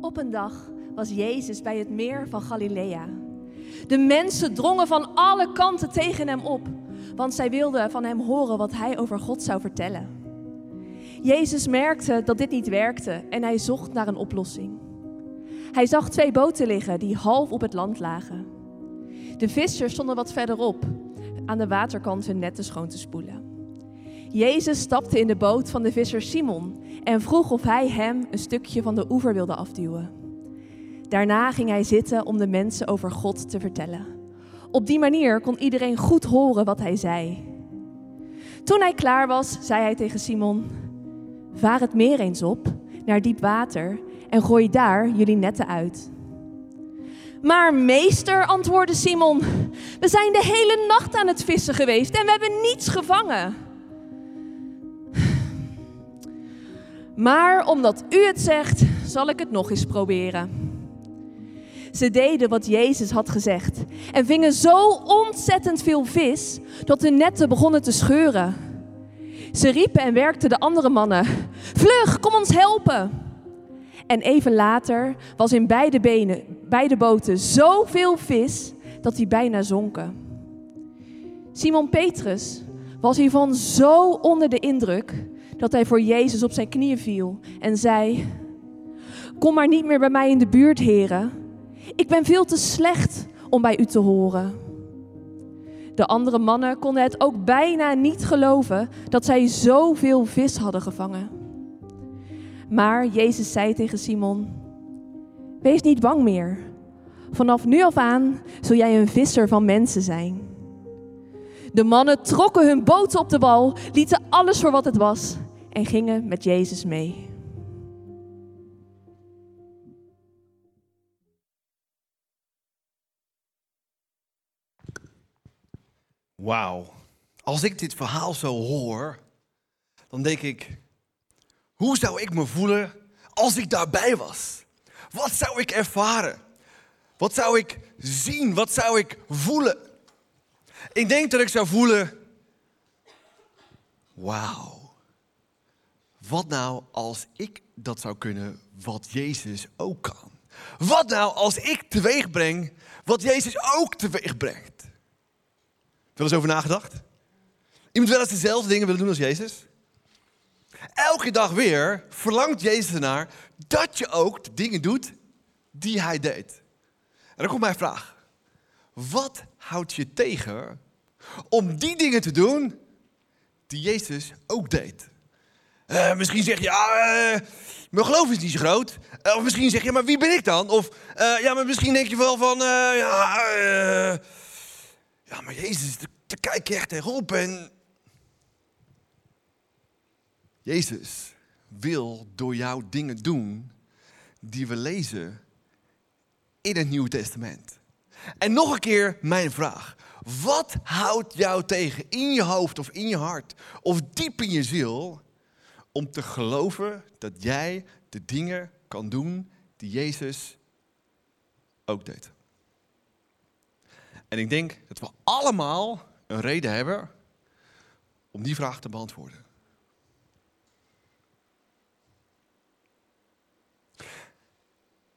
Op een dag was Jezus bij het meer van Galilea. De mensen drongen van alle kanten tegen hem op, want zij wilden van hem horen wat hij over God zou vertellen. Jezus merkte dat dit niet werkte en hij zocht naar een oplossing. Hij zag twee boten liggen die half op het land lagen. De vissers stonden wat verderop, aan de waterkant hun netten schoon te spoelen. Jezus stapte in de boot van de visser Simon en vroeg of hij hem een stukje van de oever wilde afduwen. Daarna ging hij zitten om de mensen over God te vertellen. Op die manier kon iedereen goed horen wat hij zei. Toen hij klaar was, zei hij tegen Simon: Vaar het meer eens op, naar diep water, en gooi daar jullie netten uit. Maar meester, antwoordde Simon, we zijn de hele nacht aan het vissen geweest en we hebben niets gevangen. Maar omdat u het zegt, zal ik het nog eens proberen. Ze deden wat Jezus had gezegd en vingen zo ontzettend veel vis dat de netten begonnen te scheuren. Ze riepen en werkten de andere mannen: Vlug, kom ons helpen! En even later was in beide, benen, beide boten zoveel vis dat die bijna zonken. Simon Petrus was hiervan zo onder de indruk dat hij voor Jezus op zijn knieën viel en zei: Kom maar niet meer bij mij in de buurt, heren. Ik ben veel te slecht om bij u te horen. De andere mannen konden het ook bijna niet geloven dat zij zoveel vis hadden gevangen. Maar Jezus zei tegen Simon: Wees niet bang meer. Vanaf nu af aan zul jij een visser van mensen zijn. De mannen trokken hun boten op de wal, lieten alles voor wat het was en gingen met Jezus mee. Wauw. Als ik dit verhaal zo hoor, dan denk ik, hoe zou ik me voelen als ik daarbij was? Wat zou ik ervaren? Wat zou ik zien? Wat zou ik voelen? Ik denk dat ik zou voelen, wauw. Wat nou als ik dat zou kunnen wat Jezus ook kan? Wat nou als ik teweeg breng wat Jezus ook teweeg brengt? Wel eens over nagedacht? Iemand wel eens dezelfde dingen willen doen als Jezus? Elke dag weer verlangt Jezus ernaar dat je ook de dingen doet die hij deed. En dan komt mijn vraag. Wat houdt je tegen om die dingen te doen die Jezus ook deed? Uh, misschien zeg je, ja, uh, mijn geloof is niet zo groot. Uh, of misschien zeg je, maar wie ben ik dan? Of ja, maar misschien denk je wel van, ja, ja, maar Jezus, daar kijk je echt tegenop en Jezus wil door jou dingen doen die we lezen in het Nieuwe Testament. En nog een keer mijn vraag. Wat houdt jou tegen in je hoofd of in je hart of diep in je ziel om te geloven dat jij de dingen kan doen die Jezus ook deed? En ik denk dat we allemaal een reden hebben om die vraag te beantwoorden.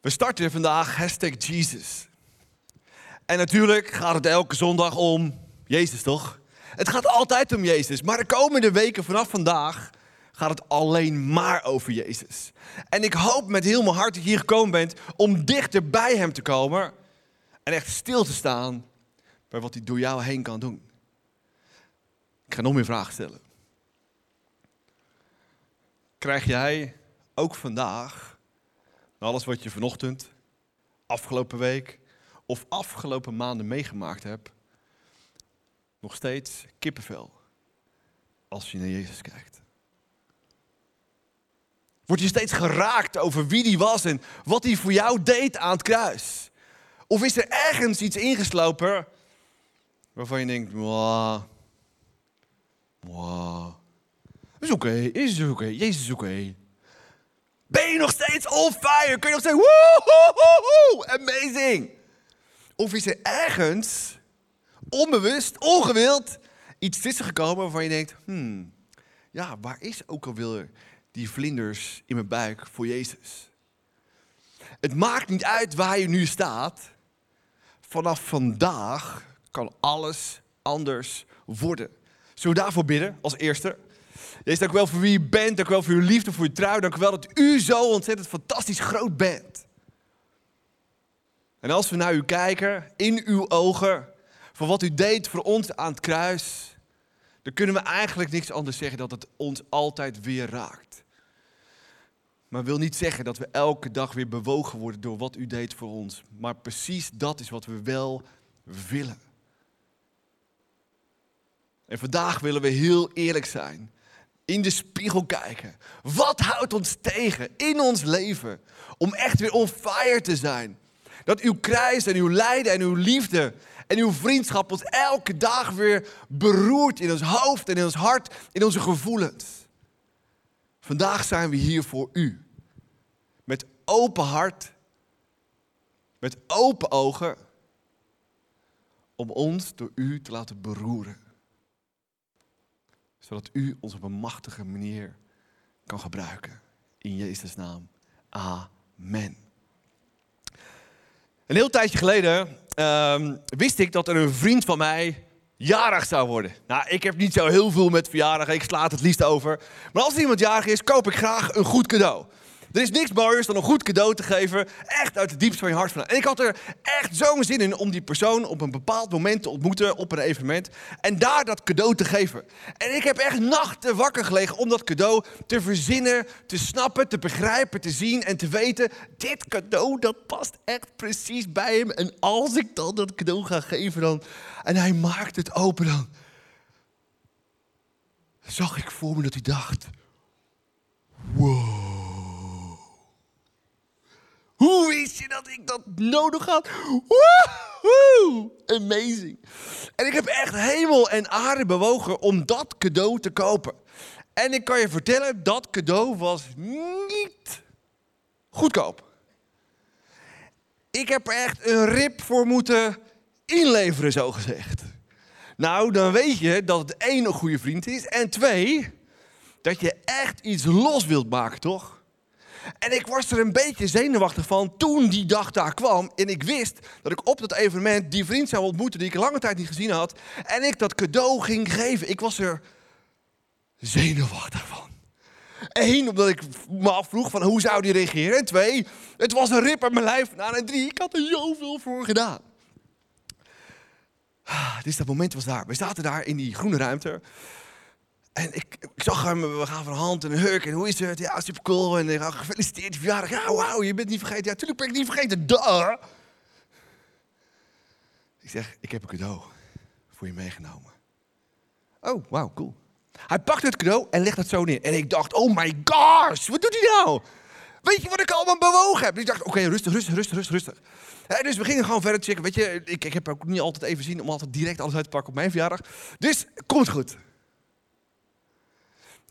We starten vandaag hashtag Jesus. En natuurlijk gaat het elke zondag om Jezus, toch? Het gaat altijd om Jezus. Maar de komende weken vanaf vandaag gaat het alleen maar over Jezus. En ik hoop met heel mijn hart dat je hier gekomen bent om dichter bij Hem te komen. En echt stil te staan bij wat hij door jou heen kan doen. Ik ga nog meer vragen stellen. Krijg jij ook vandaag, na alles wat je vanochtend, afgelopen week of afgelopen maanden meegemaakt hebt, nog steeds kippenvel als je naar Jezus kijkt? Word je steeds geraakt over wie die was en wat hij voor jou deed aan het kruis? Of is er ergens iets ingeslopen waarvan je denkt, wow, wow, is oké, is oké, Jezus is oké. Ben je nog steeds on fire? Kun je nog zeggen, woehoehoe, amazing. Of is er ergens, onbewust, ongewild, iets tussen gekomen waarvan je denkt, hmm, ja, waar is ook alweer die vlinders in mijn buik voor Jezus. Het maakt niet uit waar je nu staat. Vanaf vandaag kan alles anders worden. Zullen we daarvoor bidden als eerste? Jezus, dank u wel voor wie je bent. Dank u wel voor uw liefde, voor uw trouw. Dank u wel dat u zo ontzettend fantastisch groot bent. En als we naar u kijken, in uw ogen, voor wat u deed voor ons aan het kruis, dan kunnen we eigenlijk niks anders zeggen dan dat het ons altijd weer raakt. Maar wil niet zeggen dat we elke dag weer bewogen worden door wat u deed voor ons. Maar precies dat is wat we wel willen. En vandaag willen we heel eerlijk zijn. In de spiegel kijken. Wat houdt ons tegen in ons leven om echt weer on fire te zijn? Dat uw kruis en uw lijden en uw liefde en uw vriendschap ons elke dag weer beroert in ons hoofd en in ons hart, in onze gevoelens. Vandaag zijn we hier voor u. Met open hart, met open ogen, om ons door u te laten beroeren. Zodat u ons op een machtige manier kan gebruiken. In Jezus' naam. Amen. Een heel tijdje geleden ehm, wist ik dat er een vriend van mij jarig zou worden. Nou, ik heb niet zo heel veel met verjaardagen, ik sla het het liefst over. Maar als iemand jarig is, koop ik graag een goed cadeau. Er is niks mooiers dan een goed cadeau te geven, echt uit het diepst van je hart. En ik had er echt zo'n zin in om die persoon op een bepaald moment te ontmoeten op een evenement en daar dat cadeau te geven. En ik heb echt nachten wakker gelegen om dat cadeau te verzinnen, te snappen, te begrijpen, te zien en te weten, dit cadeau dat past echt precies bij hem. En als ik dan dat cadeau ga geven dan, en hij maakt het open dan, zag ik voor me dat hij dacht, wow. Hoe wist je dat ik dat nodig had? Woehoe! Amazing. En ik heb echt hemel en aarde bewogen om dat cadeau te kopen. En ik kan je vertellen, dat cadeau was niet goedkoop. Ik heb er echt een rip voor moeten inleveren, zo gezegd. Nou, dan weet je dat het één een goede vriend is. En twee, dat je echt iets los wilt maken, toch? En ik was er een beetje zenuwachtig van toen die dag daar kwam. En ik wist dat ik op dat evenement die vriend zou ontmoeten die ik lange tijd niet gezien had. En ik dat cadeau ging geven. Ik was er zenuwachtig van. Eén, omdat ik me afvroeg van hoe zou die reageren. En twee, het was een rip aan mijn lijf. Nou, en drie, ik had er zoveel voor gedaan. Dus dat moment was daar. We zaten daar in die groene ruimte. En ik, ik, zag hem, we gaan van hand en huk. En hoe is het? Ja, super cool. En ik ga gefeliciteerd je verjaardag. Ja, wauw, je bent niet vergeten. Ja, tuurlijk ben ik niet vergeten. Duh. Ik zeg, ik heb een cadeau voor je meegenomen. Oh, wauw, cool. Hij pakt het cadeau en legt het zo neer. En ik dacht, oh my gosh, wat doet hij nou? Weet je wat ik allemaal bewogen heb? ik dacht, oké, rustig, rustig, rustig, rustig, rustig. dus we gingen gewoon verder checken. Weet je, ik, ik heb ook niet altijd even zien om altijd direct alles uit te pakken op mijn verjaardag. Dus, komt goed.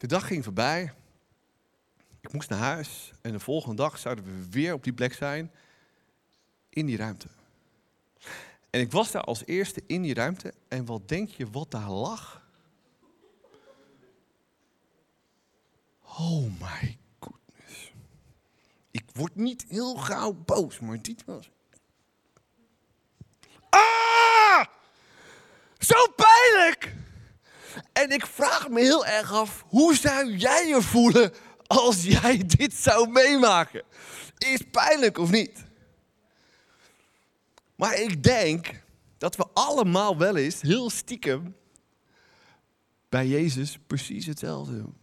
De dag ging voorbij. Ik moest naar huis. En de volgende dag zouden we weer op die plek zijn. In die ruimte. En ik was daar als eerste in die ruimte. En wat denk je wat daar lag? Oh my goodness. Ik word niet heel gauw boos, maar dit was. Ah! Zo pijnlijk! En ik vraag me heel erg af, hoe zou jij je voelen als jij dit zou meemaken? Is pijnlijk of niet? Maar ik denk dat we allemaal wel eens heel stiekem bij Jezus precies hetzelfde doen.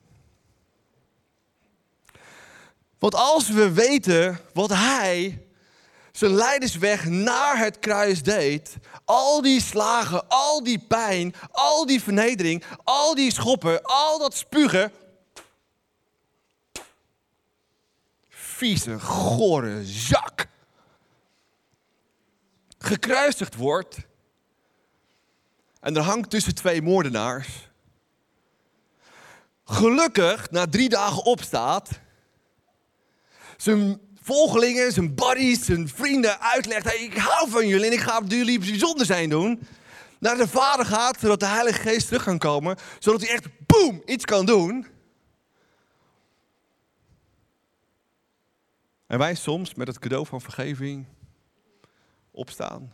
Want als we weten wat Hij zijn leidersweg naar het kruis deed, al die slagen, al die pijn, al die vernedering, al die schoppen, al dat spugen. Vieze, gore zak. Gekruisigd wordt. En er hangt tussen twee moordenaars. Gelukkig na drie dagen opstaat. Zijn volgelingen, zijn buddies, zijn vrienden uitlegt... Ik hou van jullie en ik ga op jullie bijzonder zijn doen. Naar de Vader gaat, zodat de Heilige Geest terug kan komen. Zodat hij echt, boem, iets kan doen. En wij soms met het cadeau van vergeving opstaan.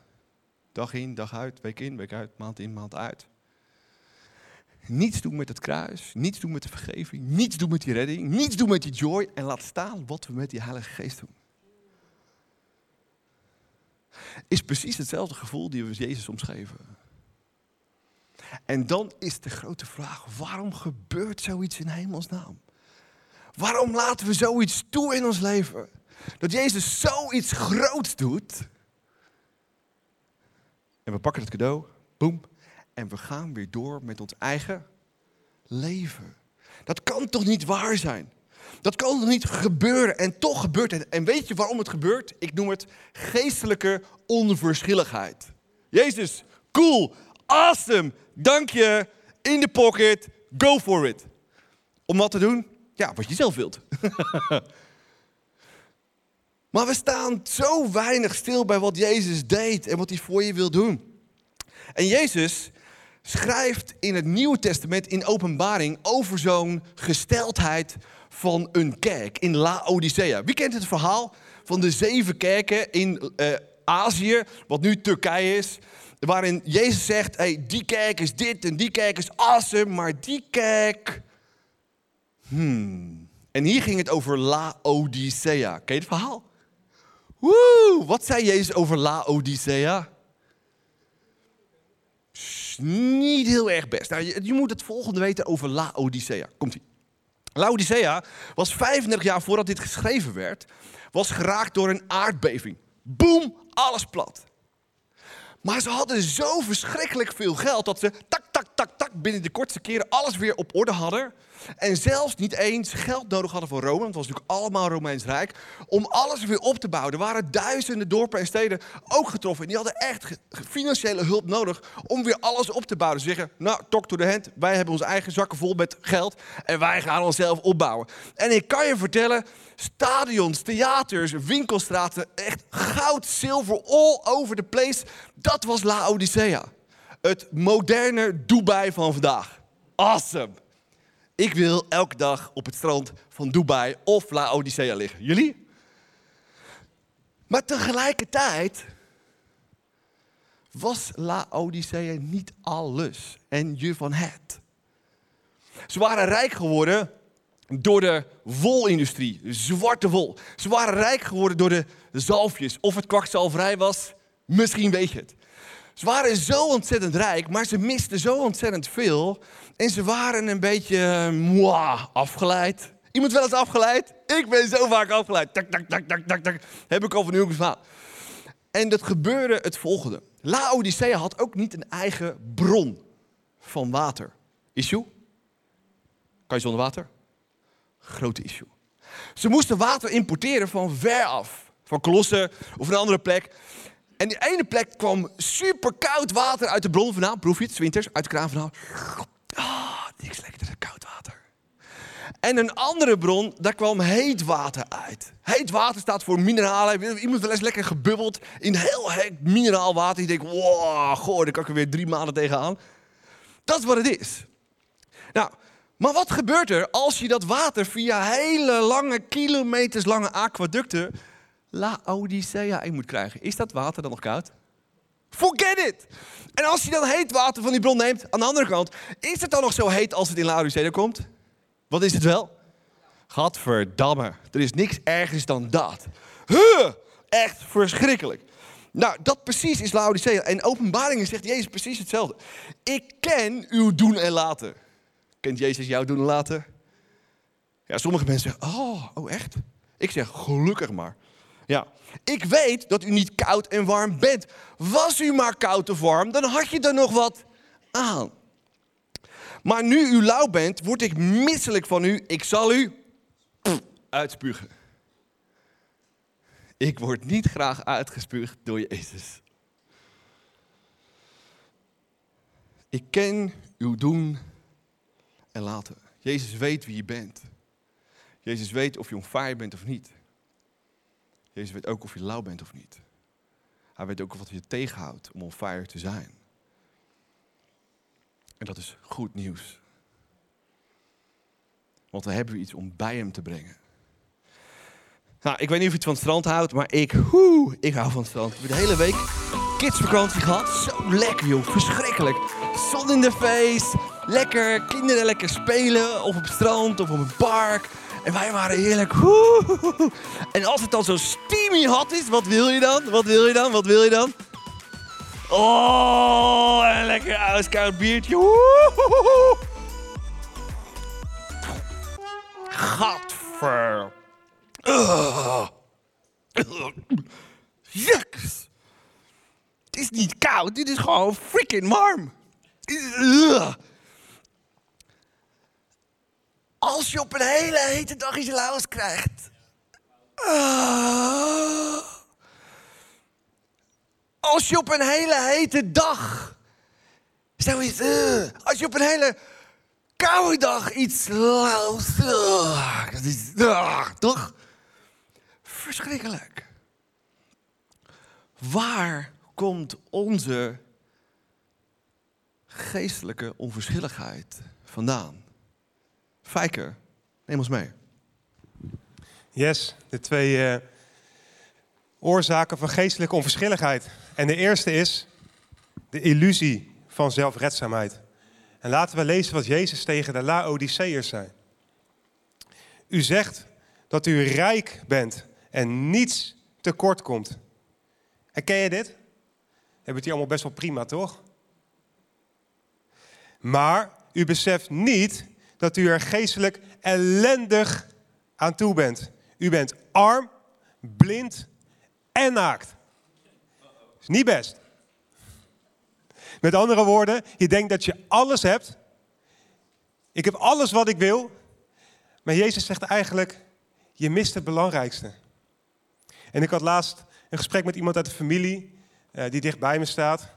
Dag in, dag uit, week in, week uit, maand in, maand uit. Niets doen met het kruis, niets doen met de vergeving, niets doen met die redding, niets doen met die joy en laat staan wat we met die Heilige Geest doen. Is precies hetzelfde gevoel die we Jezus omschreven. En dan is de grote vraag, waarom gebeurt zoiets in hemelsnaam? Waarom laten we zoiets toe in ons leven? Dat Jezus zoiets groots doet. En we pakken het cadeau, boem, en we gaan weer door met ons eigen leven. Dat kan toch niet waar zijn? Dat kan toch niet gebeuren? En toch gebeurt het. En weet je waarom het gebeurt? Ik noem het geestelijke onverschilligheid. Jezus, cool, awesome, dank je, in de pocket, go for it. Om wat te doen? Ja, wat je zelf wilt. maar we staan zo weinig stil bij wat Jezus deed en wat hij voor je wil doen. En Jezus schrijft in het Nieuwe Testament, in openbaring, over zo'n gesteldheid van een kerk in Laodicea. Wie kent het verhaal van de zeven kerken in uh, Azië, wat nu Turkije is? Waarin Jezus zegt, hey, die kerk is dit en die kerk is awesome, maar die kerk... Hmm. En hier ging het over Laodicea. Ken je het verhaal? Woe, wat zei Jezus over Laodicea? Niet heel erg best. Nou, je, je, moet het volgende weten over Laodicea. Komt-ie. Laodicea was 35 jaar voordat dit geschreven werd, was geraakt door een aardbeving. Boom, alles plat. Maar ze hadden zo verschrikkelijk veel geld dat ze tak, tak, binnen de kortste keren alles weer op orde hadden. En zelfs niet eens geld nodig hadden voor Rome, want het was natuurlijk allemaal Romeins Rijk, om alles weer op te bouwen. Er waren duizenden dorpen en steden ook getroffen. En die hadden echt financiële hulp nodig om weer alles op te bouwen. Ze zeggen, nou, talk to the hand, wij hebben onze eigen zakken vol met geld en wij gaan onszelf opbouwen. En ik kan je vertellen, stadions, theaters, winkelstraten, echt goud, zilver, all over the place. Dat was Laodicea. Het moderne Dubai van vandaag. Awesome. Ik wil elke dag op het strand van Dubai of Laodicea liggen. Jullie? Maar tegelijkertijd was Laodicea niet alles en je van het. Ze waren rijk geworden door de wolindustrie, zwarte wol. Ze waren rijk geworden door de zalfjes. Of het kwakzalverij was, misschien weet je het. Ze waren zo ontzettend rijk, maar ze misten zo ontzettend veel. En ze waren een beetje moi, afgeleid. Iemand wel eens afgeleid? Ik ben zo vaak afgeleid. Tak, tak, tak, tak, tak, tak. Heb ik al van uw verhaal. En dat gebeurde het volgende. Laodicea had ook niet een eigen bron van water. Issue? Kan je zonder water? Grote issue. Ze moesten water importeren van ver af. Van Colosse of een andere plek. En die ene plek kwam super koud water uit de bron vandaan. Proef je het, winters, uit de kraan vandaan. Ah, niks lekkerder dan koud water. En een andere bron, daar kwam heet water uit. Heet water staat voor mineralen. Iemand wel eens lekker gebubbeld in heel heet mineraal water. Je denkt, wow, goh, daar kan ik er weer drie maanden tegenaan. Dat is wat het is. Nou, maar wat gebeurt er als je dat water via hele lange, kilometers lange aquaducten Laodicea in moet krijgen. Is dat water dan nog koud? Forget it! En als je dan heet water van die bron neemt, aan de andere kant, is het dan nog zo heet als het in Laodicea komt? Wat is het wel? Gadverdamme, er is niks ergers dan dat. Huh, echt verschrikkelijk. Nou, dat precies is Laodicea. En openbaringen zegt Jezus precies hetzelfde. Ik ken uw doen en laten. Kent Jezus jouw doen en laten? Ja, sommige mensen zeggen, oh, oh echt? Ik zeg, gelukkig maar. Ja. Ik weet dat u niet koud en warm bent. Was u maar koud of warm, dan had je er nog wat aan. Maar nu u lauw bent, word ik misselijk van u. Ik zal u uitspugen. Ik word niet graag uitgespuugd door Jezus. Ik ken uw doen en laten. Jezus weet wie je bent. Jezus weet of je on fire bent of niet. Jezus weet ook of je lauw bent of niet. Hij weet ook wat je tegenhoudt om on fire te zijn. En dat is goed nieuws. Want dan hebben we iets om bij hem te brengen. Nou, ik weet niet of je het van het strand houdt, maar ik, woe, ik hou van het strand. We hebben de hele week kidsvakantie gehad. Zo lekker, joh. Verschrikkelijk. Zon in de face. Lekker. Kinderen lekker spelen. Of op het strand of op een park. En wij waren heerlijk. En als het dan zo steamy hot is, wat wil je dan? Wat wil je dan? Wat wil je dan? Oh, een lekker ijskoud biertje. Woe. Gadver. Het is niet koud, dit is gewoon freaking warm. Als je op een hele hete dag iets lauws krijgt. Ah. Als je op een hele hete dag. Zoiets. ugh. Als je op een hele koude dag iets lauws. is. ugh, toch? Verschrikkelijk. Waar komt onze geestelijke onverschilligheid vandaan? Fijker, neem ons mee. Yes, de twee eh, oorzaken van geestelijke onverschilligheid. En de eerste is de illusie van zelfredzaamheid. En laten we lezen wat Jezus tegen de Laodiceërs zei. U zegt dat u rijk bent en niets tekort komt. Herken je dit? Hebben het hier allemaal best wel prima, toch? Maar u beseft niet dat u er geestelijk ellendig aan toe bent. U bent arm, blind en naakt. Is niet best. Met andere woorden, je denkt dat je alles hebt. Ik heb alles wat ik wil. Maar Jezus zegt eigenlijk, je mist het belangrijkste. En ik had laatst een gesprek met iemand uit de familie eh, die dicht bij me staat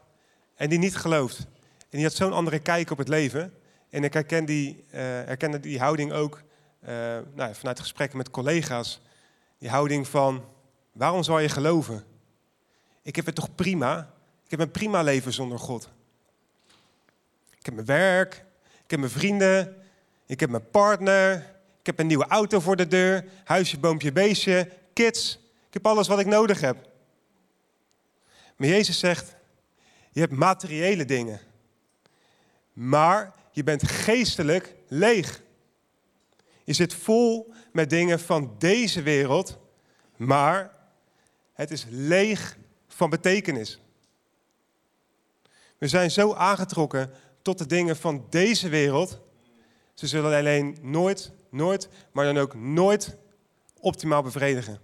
en die niet gelooft. En die had zo'n andere kijk op het leven. En ik herken die, eh, die houding ook eh, nou, vanuit gesprekken met collega's. Die houding van, waarom zou je geloven? Ik heb het toch prima? Ik heb een prima leven zonder God. Ik heb mijn werk, ik heb mijn vrienden, ik heb mijn partner, ik heb een nieuwe auto voor de deur, huisje, boompje, beestje, kids. Ik heb alles wat ik nodig heb. Maar Jezus zegt, je hebt materiële dingen. Maar je bent geestelijk leeg. Je zit vol met dingen van deze wereld, maar het is leeg van betekenis. We zijn zo aangetrokken tot de dingen van deze wereld. Ze zullen alleen nooit, nooit, maar dan ook nooit optimaal bevredigen.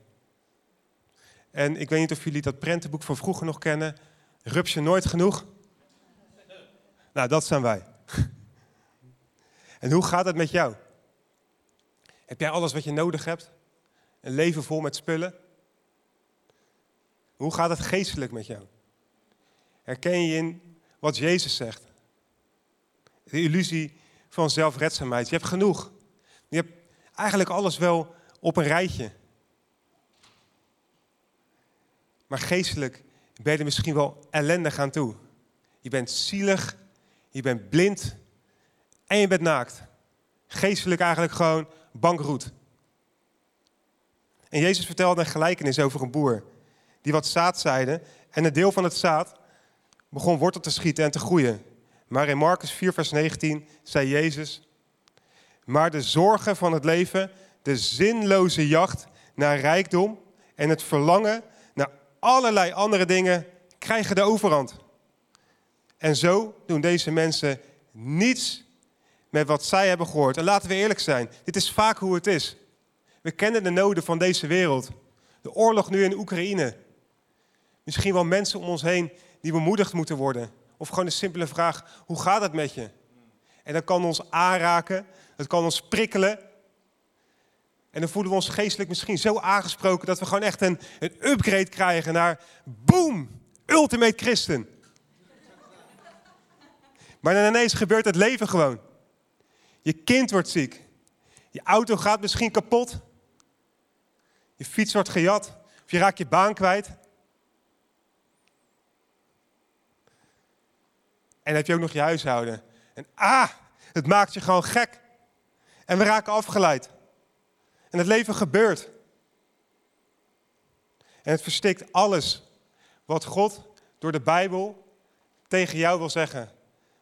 En ik weet niet of jullie dat prentenboek van vroeger nog kennen. Rupsje nooit genoeg? Nou, dat zijn wij. En hoe gaat het met jou? Heb jij alles wat je nodig hebt? Een leven vol met spullen? Hoe gaat het geestelijk met jou? Herken je in wat Jezus zegt? De illusie van zelfredzaamheid. Je hebt genoeg. Je hebt eigenlijk alles wel op een rijtje. Maar geestelijk ben je er misschien wel ellendig aan toe. Je bent zielig, je bent blind en je bent naakt. Geestelijk eigenlijk gewoon bankroet. En Jezus vertelde een gelijkenis over een boer die wat zaad zaaide en een deel van het zaad begon wortel te schieten en te groeien. Maar in Marcus 4, vers 19 zei Jezus, maar de zorgen van het leven, de zinloze jacht naar rijkdom en het verlangen naar allerlei andere dingen krijgen de overhand. En zo doen deze mensen niets met wat zij hebben gehoord. En laten we eerlijk zijn, dit is vaak hoe het is. We kennen de noden van deze wereld. De oorlog nu in Oekraïne. Misschien wel mensen om ons heen die bemoedigd moeten worden. Of gewoon een simpele vraag, hoe gaat het met je? En dat kan ons aanraken, dat kan ons prikkelen. En dan voelen we ons geestelijk misschien zo aangesproken dat we gewoon echt een, een upgrade krijgen naar boom, ultimate christen. Maar dan ineens gebeurt het leven gewoon. Je kind wordt ziek. Je auto gaat misschien kapot. Je fiets wordt gejat. Of je raakt je baan kwijt. En dan heb je ook nog je huishouden. En ah, het maakt je gewoon gek. En we raken afgeleid. En het leven gebeurt. En het verstikt alles wat God door de Bijbel tegen jou wil zeggen.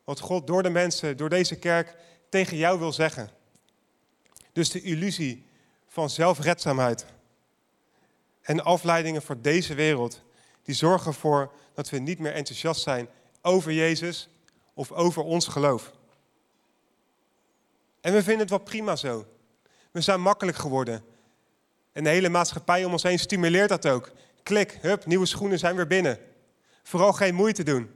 Wat God door de mensen, door deze kerk tegen jou wil zeggen. Dus de illusie van zelfredzaamheid en afleidingen voor deze wereld, die zorgen ervoor dat we niet meer enthousiast zijn over Jezus of over ons geloof. En we vinden het wel prima zo. We zijn makkelijk geworden. En de hele maatschappij om ons heen stimuleert dat ook. Klik, hup, nieuwe schoenen zijn weer binnen. Vooral geen moeite doen.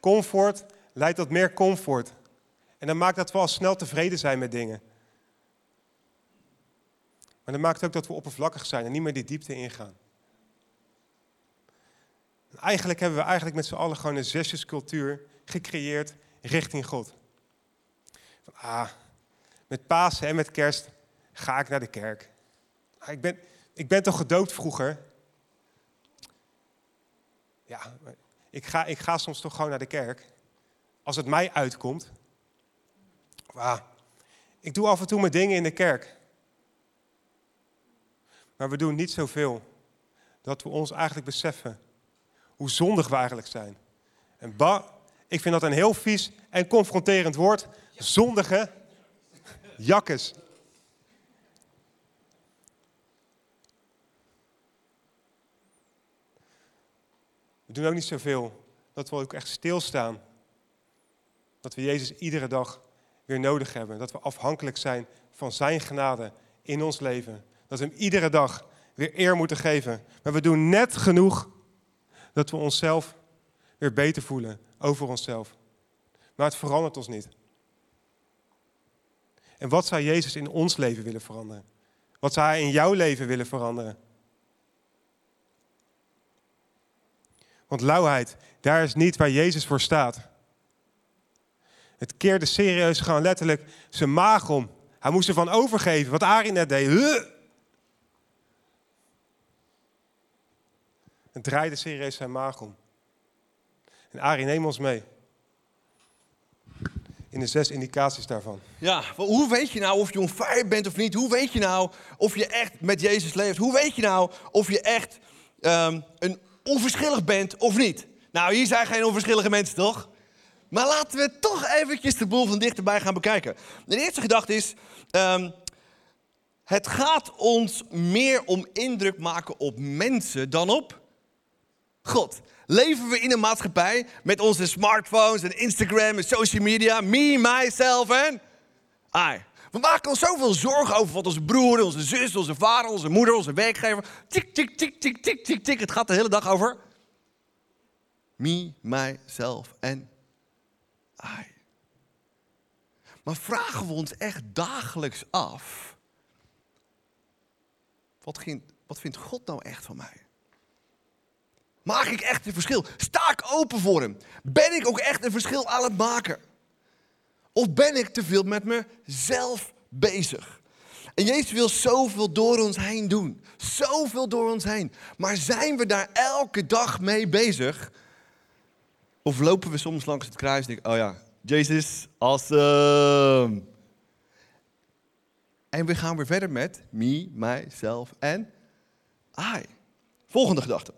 Comfort leidt tot meer comfort. En dan maakt dat we al snel tevreden zijn met dingen. Maar dat maakt ook dat we oppervlakkig zijn en niet meer die diepte ingaan. Eigenlijk hebben we eigenlijk met z'n allen gewoon een zesjescultuur gecreëerd richting God. Van, ah, met Pasen en met kerst ga ik naar de kerk. Ah, ik, ben, ik ben toch gedoopt vroeger? Ja, ik ga, ik ga soms toch gewoon naar de kerk. Als het mij uitkomt. Ah, ik doe af en toe mijn dingen in de kerk. Maar we doen niet zoveel dat we ons eigenlijk beseffen hoe zondig we eigenlijk zijn. En ba, ik vind dat een heel vies en confronterend woord. Zondige jakkes. We doen ook niet zoveel dat we ook echt stilstaan. Dat we Jezus iedere dag weer nodig hebben. Dat we afhankelijk zijn van Zijn genade in ons leven. Dat we Hem iedere dag weer eer moeten geven. Maar we doen net genoeg dat we onszelf weer beter voelen over onszelf. Maar het verandert ons niet. En wat zou Jezus in ons leven willen veranderen? Wat zou Hij in jouw leven willen veranderen? Want lauwheid, daar is niet waar Jezus voor staat. Het keerde serieus gewoon letterlijk zijn maag om. Hij moest ervan overgeven, wat Arie net deed. Het draaide serieus zijn maag om. En Arie, neem ons mee. In de zes indicaties daarvan. Ja, hoe weet je nou of je on bent of niet? Hoe weet je nou of je echt met Jezus leeft? Hoe weet je nou of je echt um, een onverschillig bent of niet? Nou, hier zijn geen onverschillige mensen, toch? Maar laten we toch eventjes de boel van dichterbij gaan bekijken. De eerste gedachte is, um, het gaat ons meer om indruk maken op mensen dan op God. Leven we in een maatschappij met onze smartphones en Instagram en social media, me, myself en I. We maken ons zoveel zorgen over wat onze broer, onze zus, onze vader, onze moeder, onze werkgever. Tik, tik, tik, tik, tik, tik, tik. Het gaat de hele dag over me, myself en I. Maar vragen we ons echt dagelijks af: wat, wat vindt God nou echt van mij? Maak ik echt een verschil? Sta ik open voor Hem? Ben ik ook echt een verschil aan het maken? Of ben ik te veel met mezelf bezig? En Jezus wil zoveel door ons heen doen. Zoveel door ons heen. Maar zijn we daar elke dag mee bezig? Of lopen we soms langs het kruis en denken, oh ja, Jezus, awesome. En we gaan weer verder met me, myself en I. Volgende gedachte.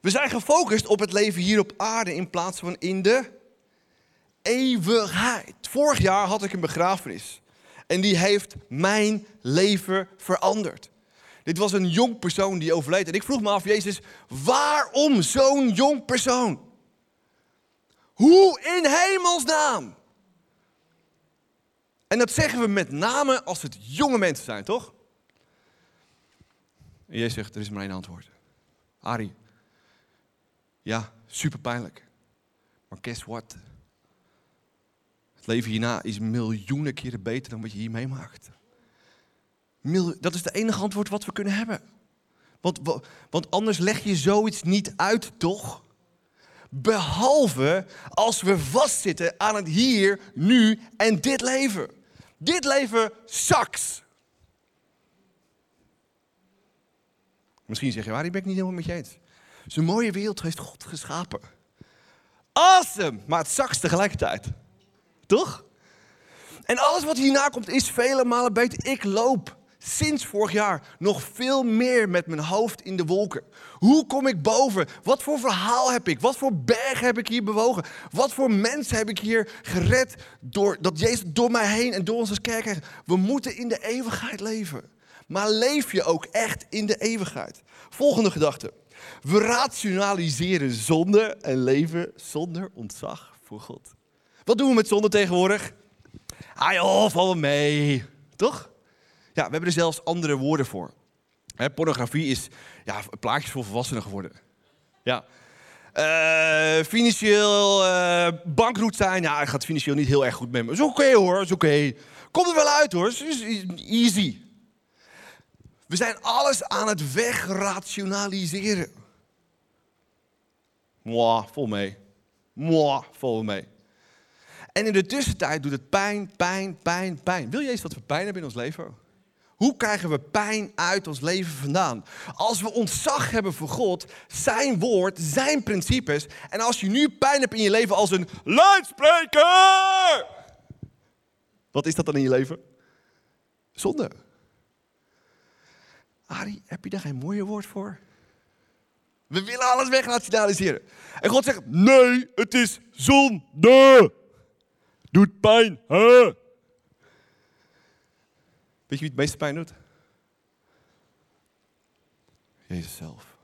We zijn gefocust op het leven hier op aarde in plaats van in de eeuwigheid. Vorig jaar had ik een begrafenis. En die heeft mijn leven veranderd. Dit was een jong persoon die overleed. En ik vroeg me af, Jezus, waarom zo'n jong persoon? Hoe in hemelsnaam? En dat zeggen we met name als het jonge mensen zijn, toch? En Jezus zegt, er is maar één antwoord. Arie, ja, super pijnlijk. Maar guess what? Het leven hierna is miljoenen keren beter dan wat je hier meemaakt. Dat is het enige antwoord wat we kunnen hebben. Want, want anders leg je zoiets niet uit, toch? Behalve als we vastzitten aan het hier, nu en dit leven. Dit leven sucks. Misschien zeg je, waar ben ik niet helemaal met je eens. Zo'n mooie wereld heeft God geschapen. Awesome, maar het zakt tegelijkertijd. Toch? En alles wat hierna komt is vele malen beter. Ik loop sinds vorig jaar nog veel meer met mijn hoofd in de wolken. Hoe kom ik boven? Wat voor verhaal heb ik? Wat voor berg heb ik hier bewogen? Wat voor mensen heb ik hier gered door, dat Jezus door mij heen en door ons als kerk We moeten in de eeuwigheid leven. Maar leef je ook echt in de eeuwigheid? Volgende gedachte. We rationaliseren zonde en leven zonder ontzag voor God. Wat doen we met zonde tegenwoordig? Ah joh, val mee. Toch? Ja, we hebben er zelfs andere woorden voor. pornografie is ja, plaatjes voor volwassenen geworden. Ja. Uh, financieel uh, bankroet zijn, ja, het gaat financieel niet heel erg goed met me. Is oké hoor, is oké. Komt er wel uit hoor, is easy. We zijn alles aan het wegrationaliseren. Moi, vol mee. Moi, vol mee. En in de tussentijd doet het pijn, pijn, pijn, pijn. Wil je eens wat we pijn hebben in ons leven? Hoe krijgen we pijn uit ons leven vandaan? Als we ontzag hebben voor God, zijn woord, zijn principes. En als je nu pijn hebt in je leven als een luidspreker. Wat is dat dan in je leven? Zonde. Ari, heb je daar geen mooie woord voor? We willen alles wegrationaliseren. En God zegt, nee, het is zonde. Doet pijn. Hè? Weet je wie het meeste pijn doet? Jezus zelf.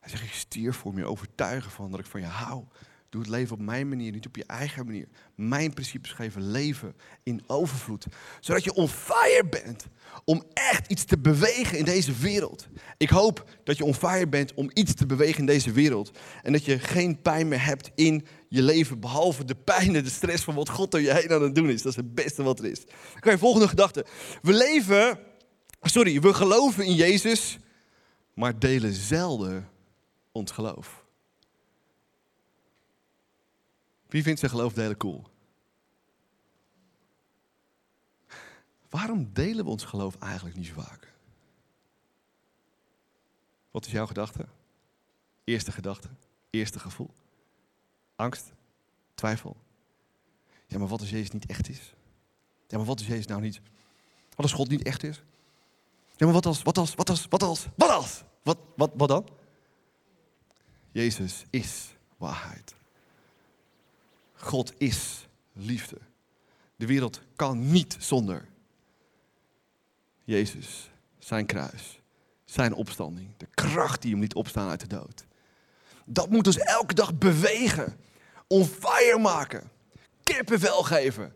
Hij zegt, ik stier voor me overtuigen van dat ik van je hou. Doe het leven op mijn manier, niet op je eigen manier. Mijn principes geven leven in overvloed. Zodat je on fire bent om echt iets te bewegen in deze wereld. Ik hoop dat je on fire bent om iets te bewegen in deze wereld. En dat je geen pijn meer hebt in je leven. Behalve de pijn en de stress van wat God er je heen aan het doen is. Dat is het beste wat er is. Oké, volgende gedachte. We leven, sorry, we geloven in Jezus, maar delen zelden ons geloof. Wie vindt zijn geloof delen cool? Waarom delen we ons geloof eigenlijk niet zo vaak? Wat is jouw gedachte? Eerste gedachte? Eerste gevoel? Angst? Twijfel? Ja, maar wat als Jezus niet echt is? Ja, maar wat als Jezus nou niet... Wat als God niet echt is? Ja, maar wat als, wat als, wat als, wat als, wat als? Wat, wat, wat dan? Jezus is waarheid. God is liefde. De wereld kan niet zonder Jezus, zijn kruis, zijn opstanding, de kracht die hem liet opstaan uit de dood. Dat moet ons elke dag bewegen, on maken, kippenvel geven.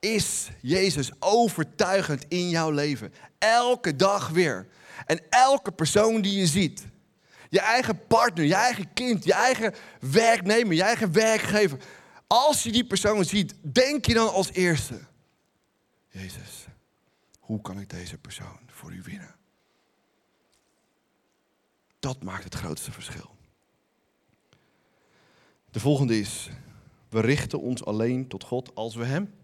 Is Jezus overtuigend in jouw leven? Elke dag weer. En elke persoon die je ziet, je eigen partner, je eigen kind, je eigen werknemer, je eigen werkgever. Als je die persoon ziet, denk je dan als eerste: Jezus, hoe kan ik deze persoon voor u winnen? Dat maakt het grootste verschil. De volgende is: we richten ons alleen tot God als we Hem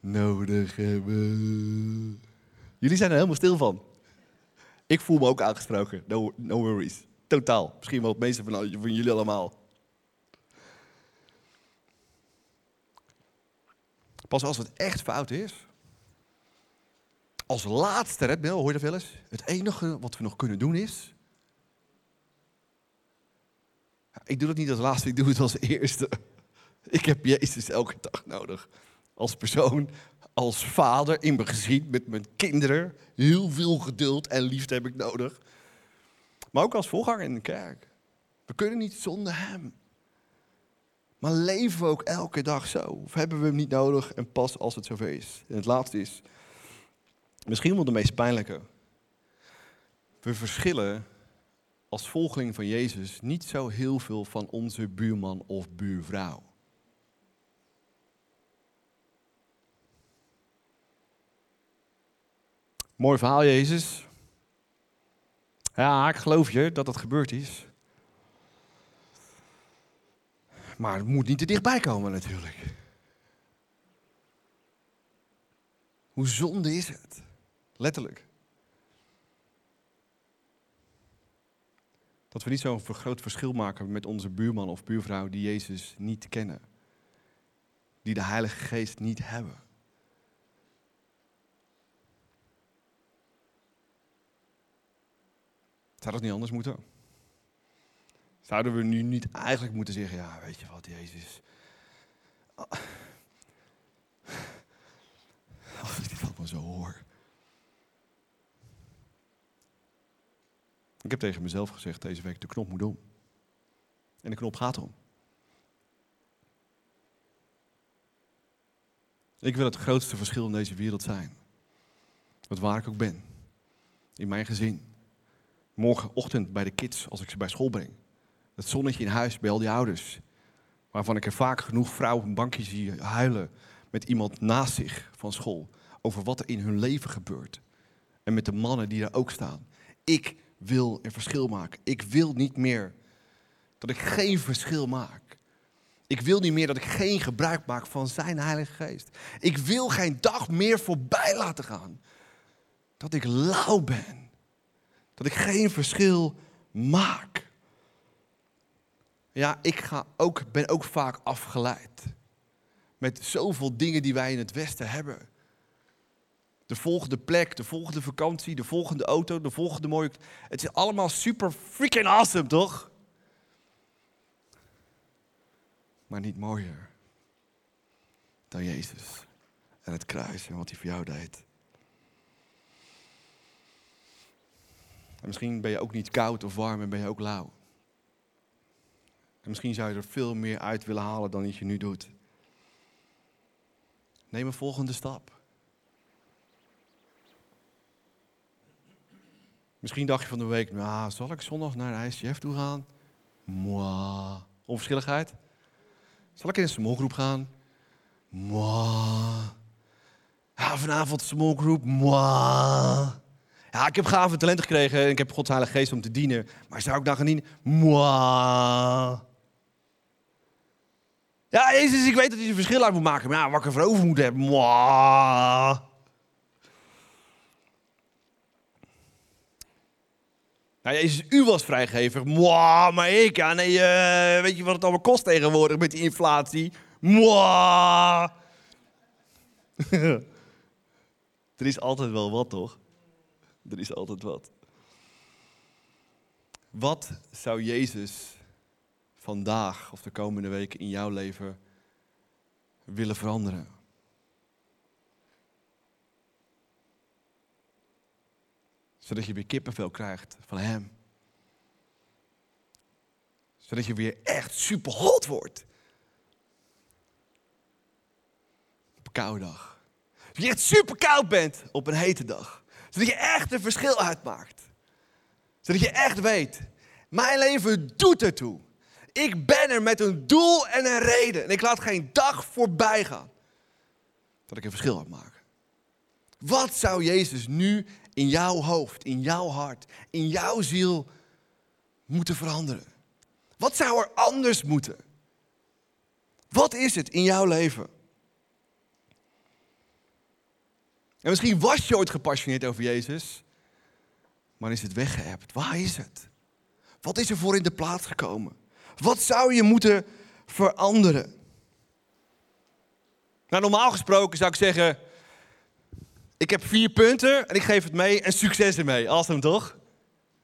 nodig hebben. Jullie zijn er helemaal stil van. Ik voel me ook aangesproken. No, worries. Totaal. Misschien wel het meeste van, jullie allemaal. Pas als het echt fout is. Als laatste redmiddel, hoor je dat wel eens? Het enige wat we nog kunnen doen is. Ik doe dat niet als laatste, ik doe het als eerste. Ik heb Jezus elke dag nodig. Als persoon, als vader in mijn gezin met mijn kinderen. Heel veel geduld en liefde heb ik nodig. Maar ook als voorganger in de kerk. We kunnen niet zonder Hem. Maar leven we ook elke dag zo? Of hebben we Hem niet nodig en pas als het zover is? En het laatste is, misschien wel de meest pijnlijke. We verschillen als volgeling van Jezus niet zo heel veel van onze buurman of buurvrouw. Mooi verhaal, Jezus. Ja, ik geloof je dat dat gebeurd is. Maar het moet niet te dichtbij komen natuurlijk. Hoe zonde is het? Letterlijk. Dat we niet zo'n groot verschil maken met onze buurman of buurvrouw die Jezus niet kennen. Die de Heilige Geest niet hebben. Zou dat niet anders moeten? Zouden we nu niet eigenlijk moeten zeggen, ja, weet je wat, Jezus. Als ik dit allemaal zo hoor. Ik heb tegen mezelf gezegd deze week, de knop moet om. En de knop gaat om. Ik wil het grootste verschil in deze wereld zijn. Wat waar ik ook ben. In mijn gezin. Morgenochtend bij de kids als ik ze bij school breng. Het zonnetje in huis bij al die ouders. Waarvan ik er vaak genoeg vrouwen op een bankje zie huilen met iemand naast zich van school. Over wat er in hun leven gebeurt. En met de mannen die daar ook staan. Ik wil een verschil maken. Ik wil niet meer dat ik geen verschil maak. Ik wil niet meer dat ik geen gebruik maak van zijn Heilige Geest. Ik wil geen dag meer voorbij laten gaan. Dat ik lauw ben. Dat ik geen verschil maak. Ja, ik ga ook, ben ook vaak afgeleid. Met zoveel dingen die wij in het Westen hebben. De volgende plek, de volgende vakantie, de volgende auto, de volgende mooie. Het is allemaal super freaking awesome, toch? Maar niet mooier dan Jezus en het kruis en wat hij voor jou deed. En misschien ben je ook niet koud of warm en ben je ook lauw. En misschien zou je er veel meer uit willen halen dan dat je nu doet. Neem een volgende stap. Misschien dacht je van de week, nou, zal ik zondag naar de ICF toe gaan? Mwah. Onverschilligheid? Zal ik in een smallgroep gaan? Mwah. Ja, vanavond smallgroep. Mwah. Ja, ik heb gave talenten gekregen en ik heb Gods Geest om te dienen. Maar zou ik dan gaan dienen? Ja, Jezus, ik weet dat hij een verschil uit moet maken. Maar ja, wat ik er voor over moet hebben. Nou, Jezus, u was vrijgever. Maar ik, nee, uh, weet je wat het allemaal kost tegenwoordig met die inflatie? Er is altijd wel wat, toch? Er is altijd wat. Wat zou Jezus vandaag of de komende weken in jouw leven willen veranderen? Zodat je weer kippenvel krijgt van Hem. Zodat je weer echt super hot wordt. Op een koude dag. Dat je echt super koud bent op een hete dag. Zodat je echt een verschil uitmaakt. Zodat je echt weet, mijn leven doet ertoe. Ik ben er met een doel en een reden. En ik laat geen dag voorbij gaan. Dat ik een verschil uitmaak. Wat zou Jezus nu in jouw hoofd, in jouw hart, in jouw ziel moeten veranderen? Wat zou er anders moeten? Wat is het in jouw leven? En misschien was je ooit gepassioneerd over Jezus, maar is het weggeëpt. Waar is het? Wat is er voor in de plaats gekomen? Wat zou je moeten veranderen? Nou, normaal gesproken zou ik zeggen, ik heb vier punten en ik geef het mee en succes ermee. Awesome, toch?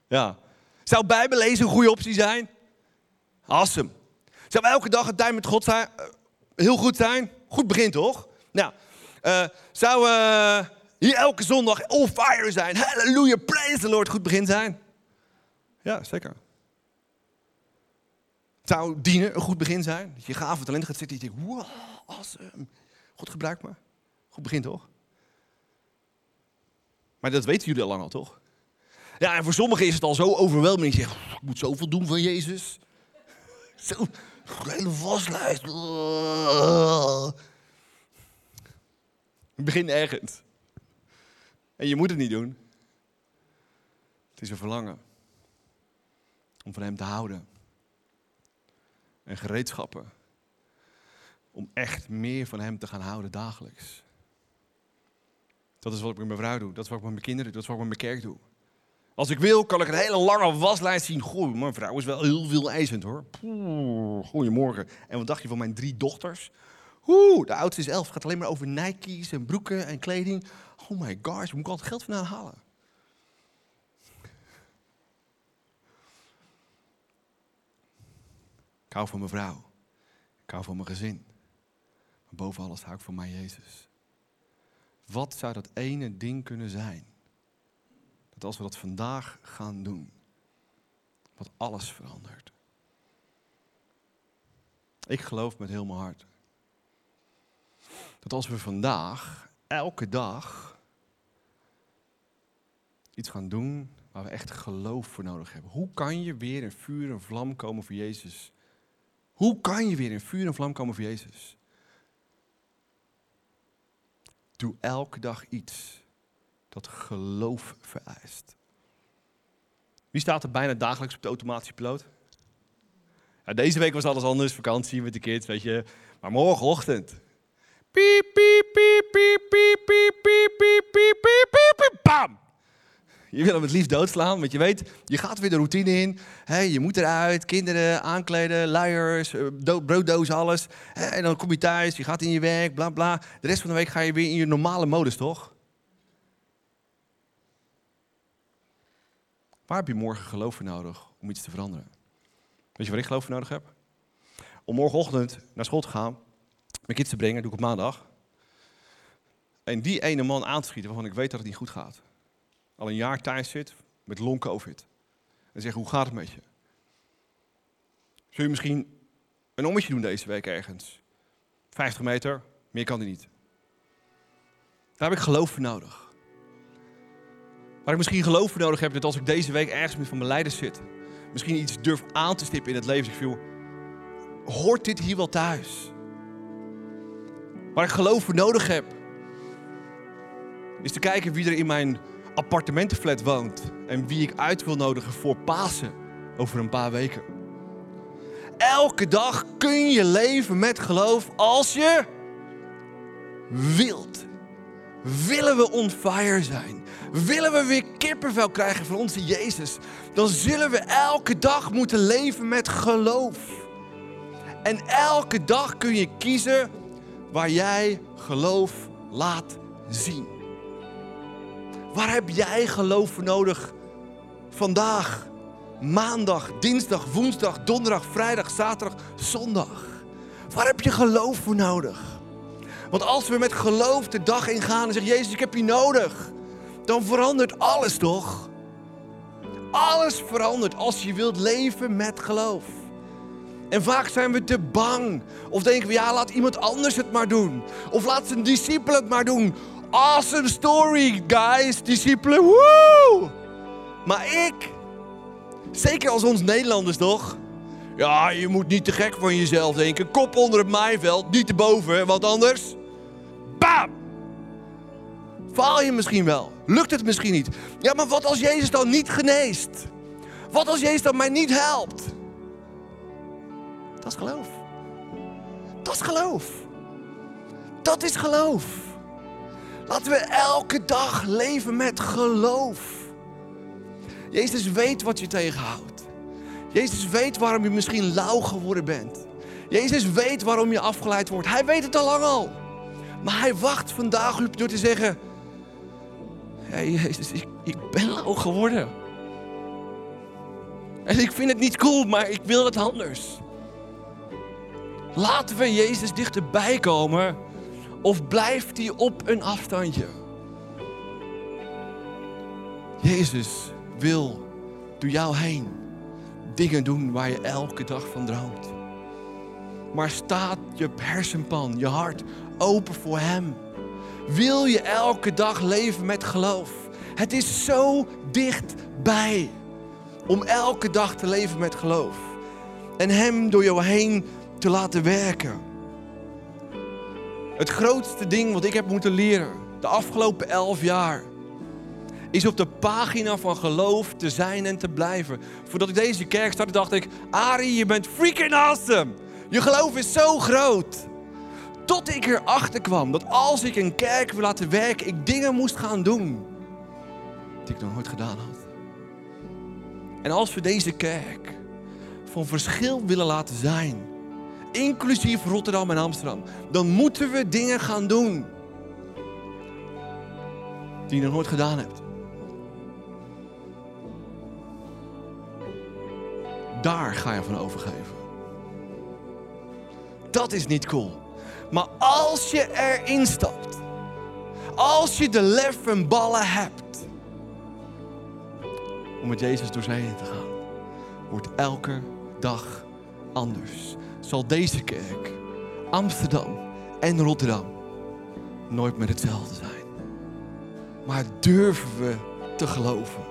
Ja. Zou Bijbel lezen een goede optie zijn? Awesome. Zou elke dag een tijd met God zijn, uh, heel goed zijn? Goed begin, toch? Nou, uh, zou uh, hier elke zondag all fire zijn? Halleluja, praise the Lord, goed begin zijn? Ja, zeker. Zou dienen een goed begin zijn? Dat je gave talent gaat zitten en je denkt, wow, awesome. God gebruikt me. Goed begin, toch? Maar dat weten jullie al lang al, toch? Ja, en voor sommigen is het al zo overweldigend. Je zegt, ik moet zoveel doen van Jezus. Zo, hele waslijst. Begin ergens. En je moet het niet doen. Het is een verlangen. Om van hem te houden. En gereedschappen. Om echt meer van hem te gaan houden dagelijks. Dat is wat ik met mijn vrouw doe. Dat is wat ik met mijn kinderen doe. Dat is wat ik met mijn kerk doe. Als ik wil, kan ik een hele lange waslijst zien. Goh, mijn vrouw is wel heel veel eisend hoor. goedemorgen. En wat dacht je van mijn drie dochters? Oeh, de oudste is elf. gaat alleen maar over Nike's en broeken en kleding. Oh my gosh, moet ik al het geld vandaan halen? Ik hou van mijn vrouw. Ik hou van mijn gezin. Maar boven alles hou ik voor mijn Jezus. Wat zou dat ene ding kunnen zijn? Dat als we dat vandaag gaan doen, wat alles verandert. Ik geloof met heel mijn hart dat als we vandaag, elke dag, iets gaan doen waar we echt geloof voor nodig hebben. Hoe kan je weer in vuur en vlam komen voor Jezus? Hoe kan je weer in vuur en vlam komen voor Jezus? Doe elke dag iets dat geloof vereist. Wie staat er bijna dagelijks op de automatische piloot? Ja, deze week was alles anders, vakantie met de kids, weet je. Maar morgenochtend. Piep, piep, piep, piep, piep, piep, piep, piep, piep, piep, piep, piep, bam! Je wil hem het liefst doodslaan, want je weet, je gaat weer de routine in. Je moet eruit, kinderen aankleden, luiers, brooddoos, alles. En dan kom je thuis, je gaat in je werk, bla bla. De rest van de week ga je weer in je normale modus, toch? Waar heb je morgen geloof voor nodig om iets te veranderen? Weet je waar ik geloof voor nodig heb? Om morgenochtend naar school te gaan, mijn kids te brengen, doe ik op maandag. En die ene man aan te schieten waarvan ik weet dat het niet goed gaat. Al een jaar thuis zit met long covid. En zeggen, hoe gaat het met je? Zul je misschien een ommetje doen deze week ergens? 50 meter, meer kan hij niet. Daar heb ik geloof voor nodig. Waar ik misschien geloof voor nodig heb, dat als ik deze week ergens met van mijn leiders zit, misschien iets durf aan te stippen in het leven. Ik viel, hoort dit hier wel thuis? Waar ik geloof voor nodig heb, is te kijken wie er in mijn appartementenflat woont en wie ik uit wil nodigen voor Pasen over een paar weken. Elke dag kun je leven met geloof als je wilt. Willen we on fire zijn? Willen we weer kippenvel krijgen van onze Jezus? Dan zullen we elke dag moeten leven met geloof. En elke dag kun je kiezen waar jij geloof laat zien. Waar heb jij geloof voor nodig vandaag? Maandag, dinsdag, woensdag, donderdag, vrijdag, zaterdag, zondag. Waar heb je geloof voor nodig? Want als we met geloof de dag ingaan en zeggen: Jezus, ik heb je nodig, dan verandert alles toch? Alles verandert als je wilt leven met geloof. En vaak zijn we te bang. Of denken we, ja, laat iemand anders het maar doen. Of laat zijn discipelen het maar doen. Awesome story, guys, discipelen, woe! Maar ik, zeker als ons Nederlanders toch? Ja, je moet niet te gek van jezelf denken. Kop onder het maaiveld, niet te boven, want anders... Bam! Faal je misschien wel. Lukt het misschien niet. Ja, maar wat als Jezus dan niet geneest? Wat als Jezus dan mij niet helpt? Dat is geloof. Dat is geloof. Dat is geloof. Laten we elke dag leven met geloof. Jezus weet wat je tegenhoudt. Jezus weet waarom je misschien lauw geworden bent. Jezus weet waarom je afgeleid wordt. Hij weet het al lang al. Maar hij wacht vandaag op door te zeggen: hey, Jezus, ik, ik ben lauw geworden. En ik vind het niet cool, maar ik wil het anders. Laten we Jezus dichterbij komen of blijft hij op een afstandje? Jezus wil door jou heen dingen doen waar je elke dag van droomt. Maar staat je hersenpan, je hart open voor Hem? Wil je elke dag leven met geloof? Het is zo dichtbij om elke dag te leven met geloof. En Hem door jou heen te laten werken. Het grootste ding wat ik heb moeten leren de afgelopen elf jaar is op de pagina van geloof te zijn en te blijven. Voordat ik deze kerk startte, dacht ik: Ari, je bent freaking awesome. Je geloof is zo groot. Tot ik erachter kwam dat als ik een kerk wil laten werken, ik dingen moest gaan doen die ik nog nooit gedaan had. En als we deze kerk van verschil willen laten zijn, inclusief Rotterdam en Amsterdam, dan moeten we dingen gaan doen die je nog nooit gedaan hebt. Daar ga je van overgeven. dat is niet cool. Maar als je erin stapt, als je de lef en ballen hebt om met Jezus door zee heen te gaan, wordt elke dag anders. Zal deze kerk, Amsterdam en Rotterdam nooit meer hetzelfde zijn. Maar durven we te geloven?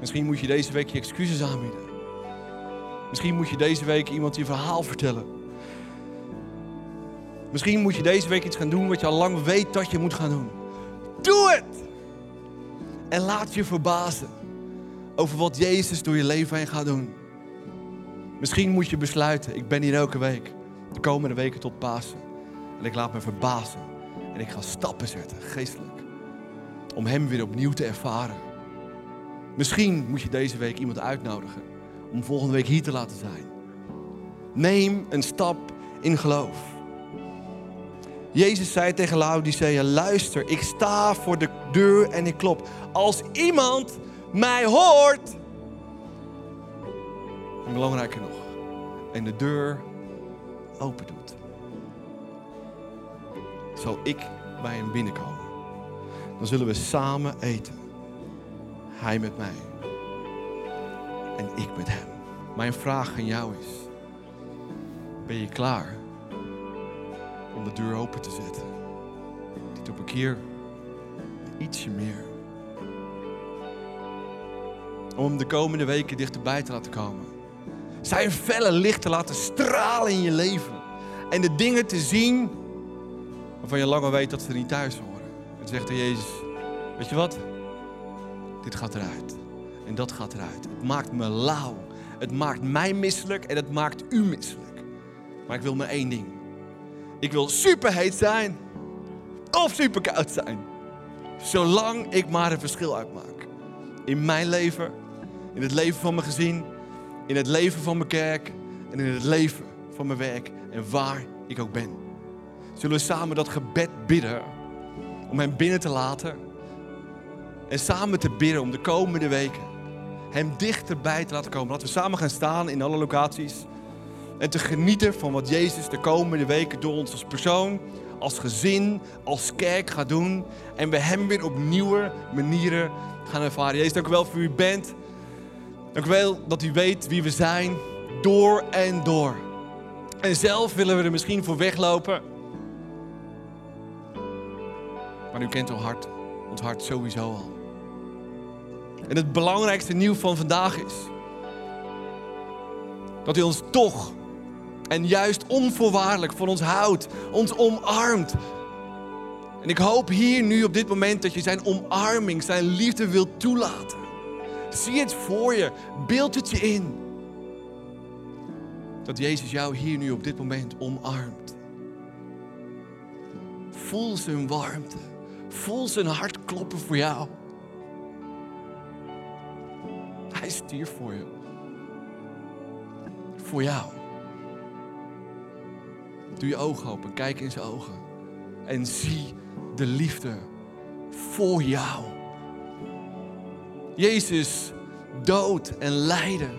Misschien moet je deze week je excuses aanbieden. Misschien moet je deze week iemand je verhaal vertellen. Misschien moet je deze week iets gaan doen wat je al lang weet dat je moet gaan doen. Doe het! En laat je verbazen over wat Jezus door je leven heen gaat doen. Misschien moet je besluiten, ik ben hier elke week, de komende weken tot Pasen. En ik laat me verbazen. En ik ga stappen zetten, geestelijk. Om Hem weer opnieuw te ervaren. Misschien moet je deze week iemand uitnodigen om volgende week hier te laten zijn. Neem een stap in geloof. Jezus zei tegen Laodicea, luister, ik sta voor de deur en ik klop. Als iemand mij hoort, en belangrijker nog, en de deur open doet, zal ik bij hem binnenkomen. Dan zullen we samen eten. Hij met mij en ik met hem. Mijn vraag aan jou is: ben je klaar om de deur open te zetten? Dit op een keer ietsje meer. Om de komende weken dichterbij te laten komen. Zijn felle licht te laten stralen in je leven. En de dingen te zien waarvan je langer weet dat ze er niet thuis horen. En zegt er Jezus, weet je wat? Dit gaat eruit. En dat gaat eruit. Het maakt me lauw. Het maakt mij misselijk en het maakt u misselijk. Maar ik wil maar één ding. Ik wil superheet zijn of superkoud zijn. Zolang ik maar een verschil uitmaak. In mijn leven, in het leven van mijn gezin, in het leven van mijn kerk en in het leven van mijn werk en waar ik ook ben. Zullen we samen dat gebed bidden om hem binnen te laten en samen te bidden om de komende weken hem dichterbij te laten komen. Laten we samen gaan staan in alle locaties en te genieten van wat Jezus de komende weken door ons als persoon, als gezin, als kerk gaat doen. En we hem weer op nieuwe manieren gaan ervaren. Jezus, dank u wel voor u bent. Dank u wel dat u weet wie we zijn, door en door. En zelf willen we er misschien voor weglopen. Maar u kent ons hart, ons hart sowieso al. En het belangrijkste nieuws van vandaag is dat u ons toch en juist onvoorwaardelijk van ons houdt, ons omarmt. En ik hoop hier nu op dit moment dat je zijn omarming, zijn liefde wilt toelaten. Zie het voor je, beeld het je in. Dat Jezus jou hier nu op dit moment omarmt. Voel zijn warmte. Voel zijn hart kloppen voor jou. Hij stierf voor je. Voor jou. Doe je ogen open, kijk in zijn ogen. En zie de liefde voor jou. Jezus dood en lijden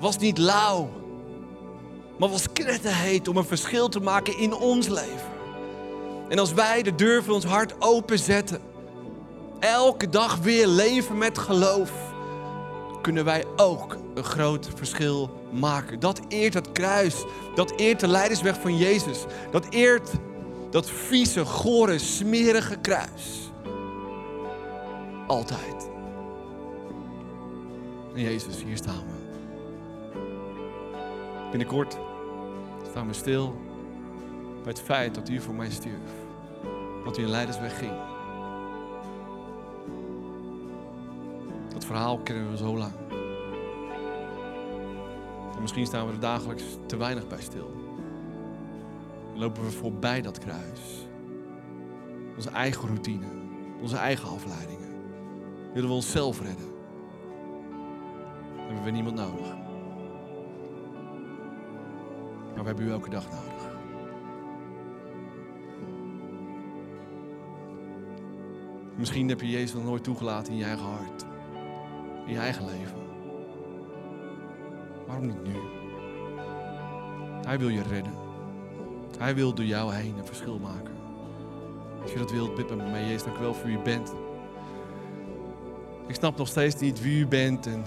was niet lauw, maar was knetterheet om een verschil te maken in ons leven. En als wij de deur van ons hart openzetten, elke dag weer leven met geloof, kunnen wij ook een groot verschil maken. Dat eert het kruis, dat eert de leidersweg van Jezus, dat eert dat vieze, gore, smerige kruis. Altijd. En Jezus, hier staan we. Binnenkort staan we stil bij het feit dat u voor mij stierf. Dat u een leidersweg ging. Dat verhaal kennen we zo lang. En misschien staan we er dagelijks te weinig bij stil. Dan lopen we voorbij dat kruis. Onze eigen routine, onze eigen afleidingen. Willen we onszelf redden. Hebben we niemand nodig. Maar we hebben u elke dag nodig. Misschien heb je Jezus nog nooit toegelaten in je eigen hart. In je eigen leven. Waarom niet nu? Hij wil je redden. Hij wil door jou heen een verschil maken. Als je dat wilt, bid met me mee. Jezus, dank wel voor wie u bent. Ik snap nog steeds niet wie u bent. En...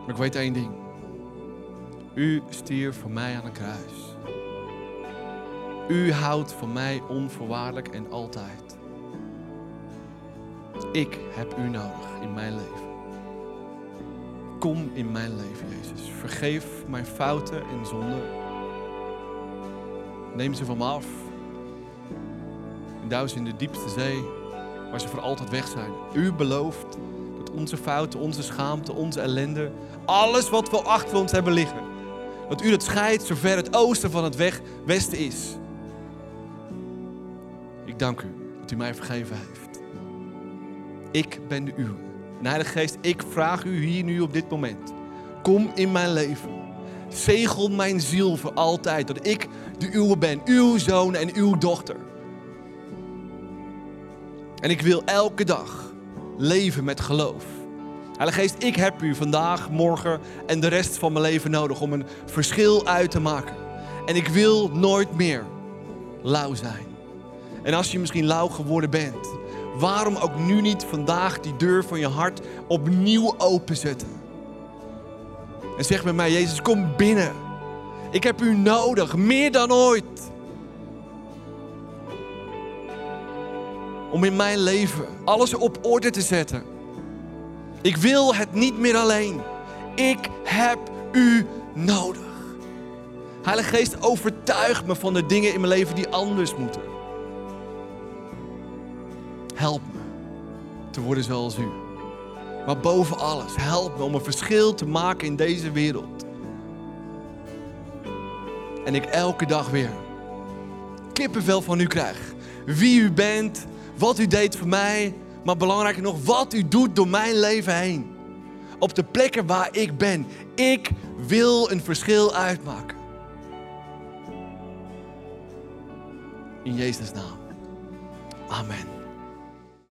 Maar ik weet één ding. U stierf voor mij aan een kruis. U houdt van mij onvoorwaardelijk en altijd. Ik heb u nodig in mijn leven. Kom in mijn leven, Jezus. Vergeef mijn fouten en zonden. Neem ze van me af. En duw ze in de diepste zee, waar ze voor altijd weg zijn. U belooft dat onze fouten, onze schaamte, onze ellende, alles wat we achter ons hebben liggen, dat u dat scheidt zover het oosten van het weg, westen is. Ik dank u dat u mij vergeven heeft. Ik ben de uwe. Heilige Geest, ik vraag u hier nu op dit moment. Kom in mijn leven. Zegel mijn ziel voor altijd. Dat ik de uwe ben. Uw zoon en uw dochter. En ik wil elke dag leven met geloof. Heilige Geest, ik heb u vandaag, morgen en de rest van mijn leven nodig om een verschil uit te maken. En ik wil nooit meer lauw zijn. En als je misschien lauw geworden bent, waarom ook nu niet vandaag die deur van je hart opnieuw openzetten? En zeg met mij, Jezus, kom binnen. Ik heb u nodig, meer dan ooit. Om in mijn leven alles op orde te zetten. Ik wil het niet meer alleen. Ik heb u nodig. Heilige Geest, overtuig me van de dingen in mijn leven die anders moeten. Help me te worden zoals u. Maar boven alles, help me om een verschil te maken in deze wereld. En ik elke dag weer kippenvel van u krijg. Wie u bent, wat u deed voor mij, maar belangrijker nog, wat u doet door mijn leven heen. Op de plekken waar ik ben. Ik wil een verschil uitmaken. In Jezus' naam. Amen.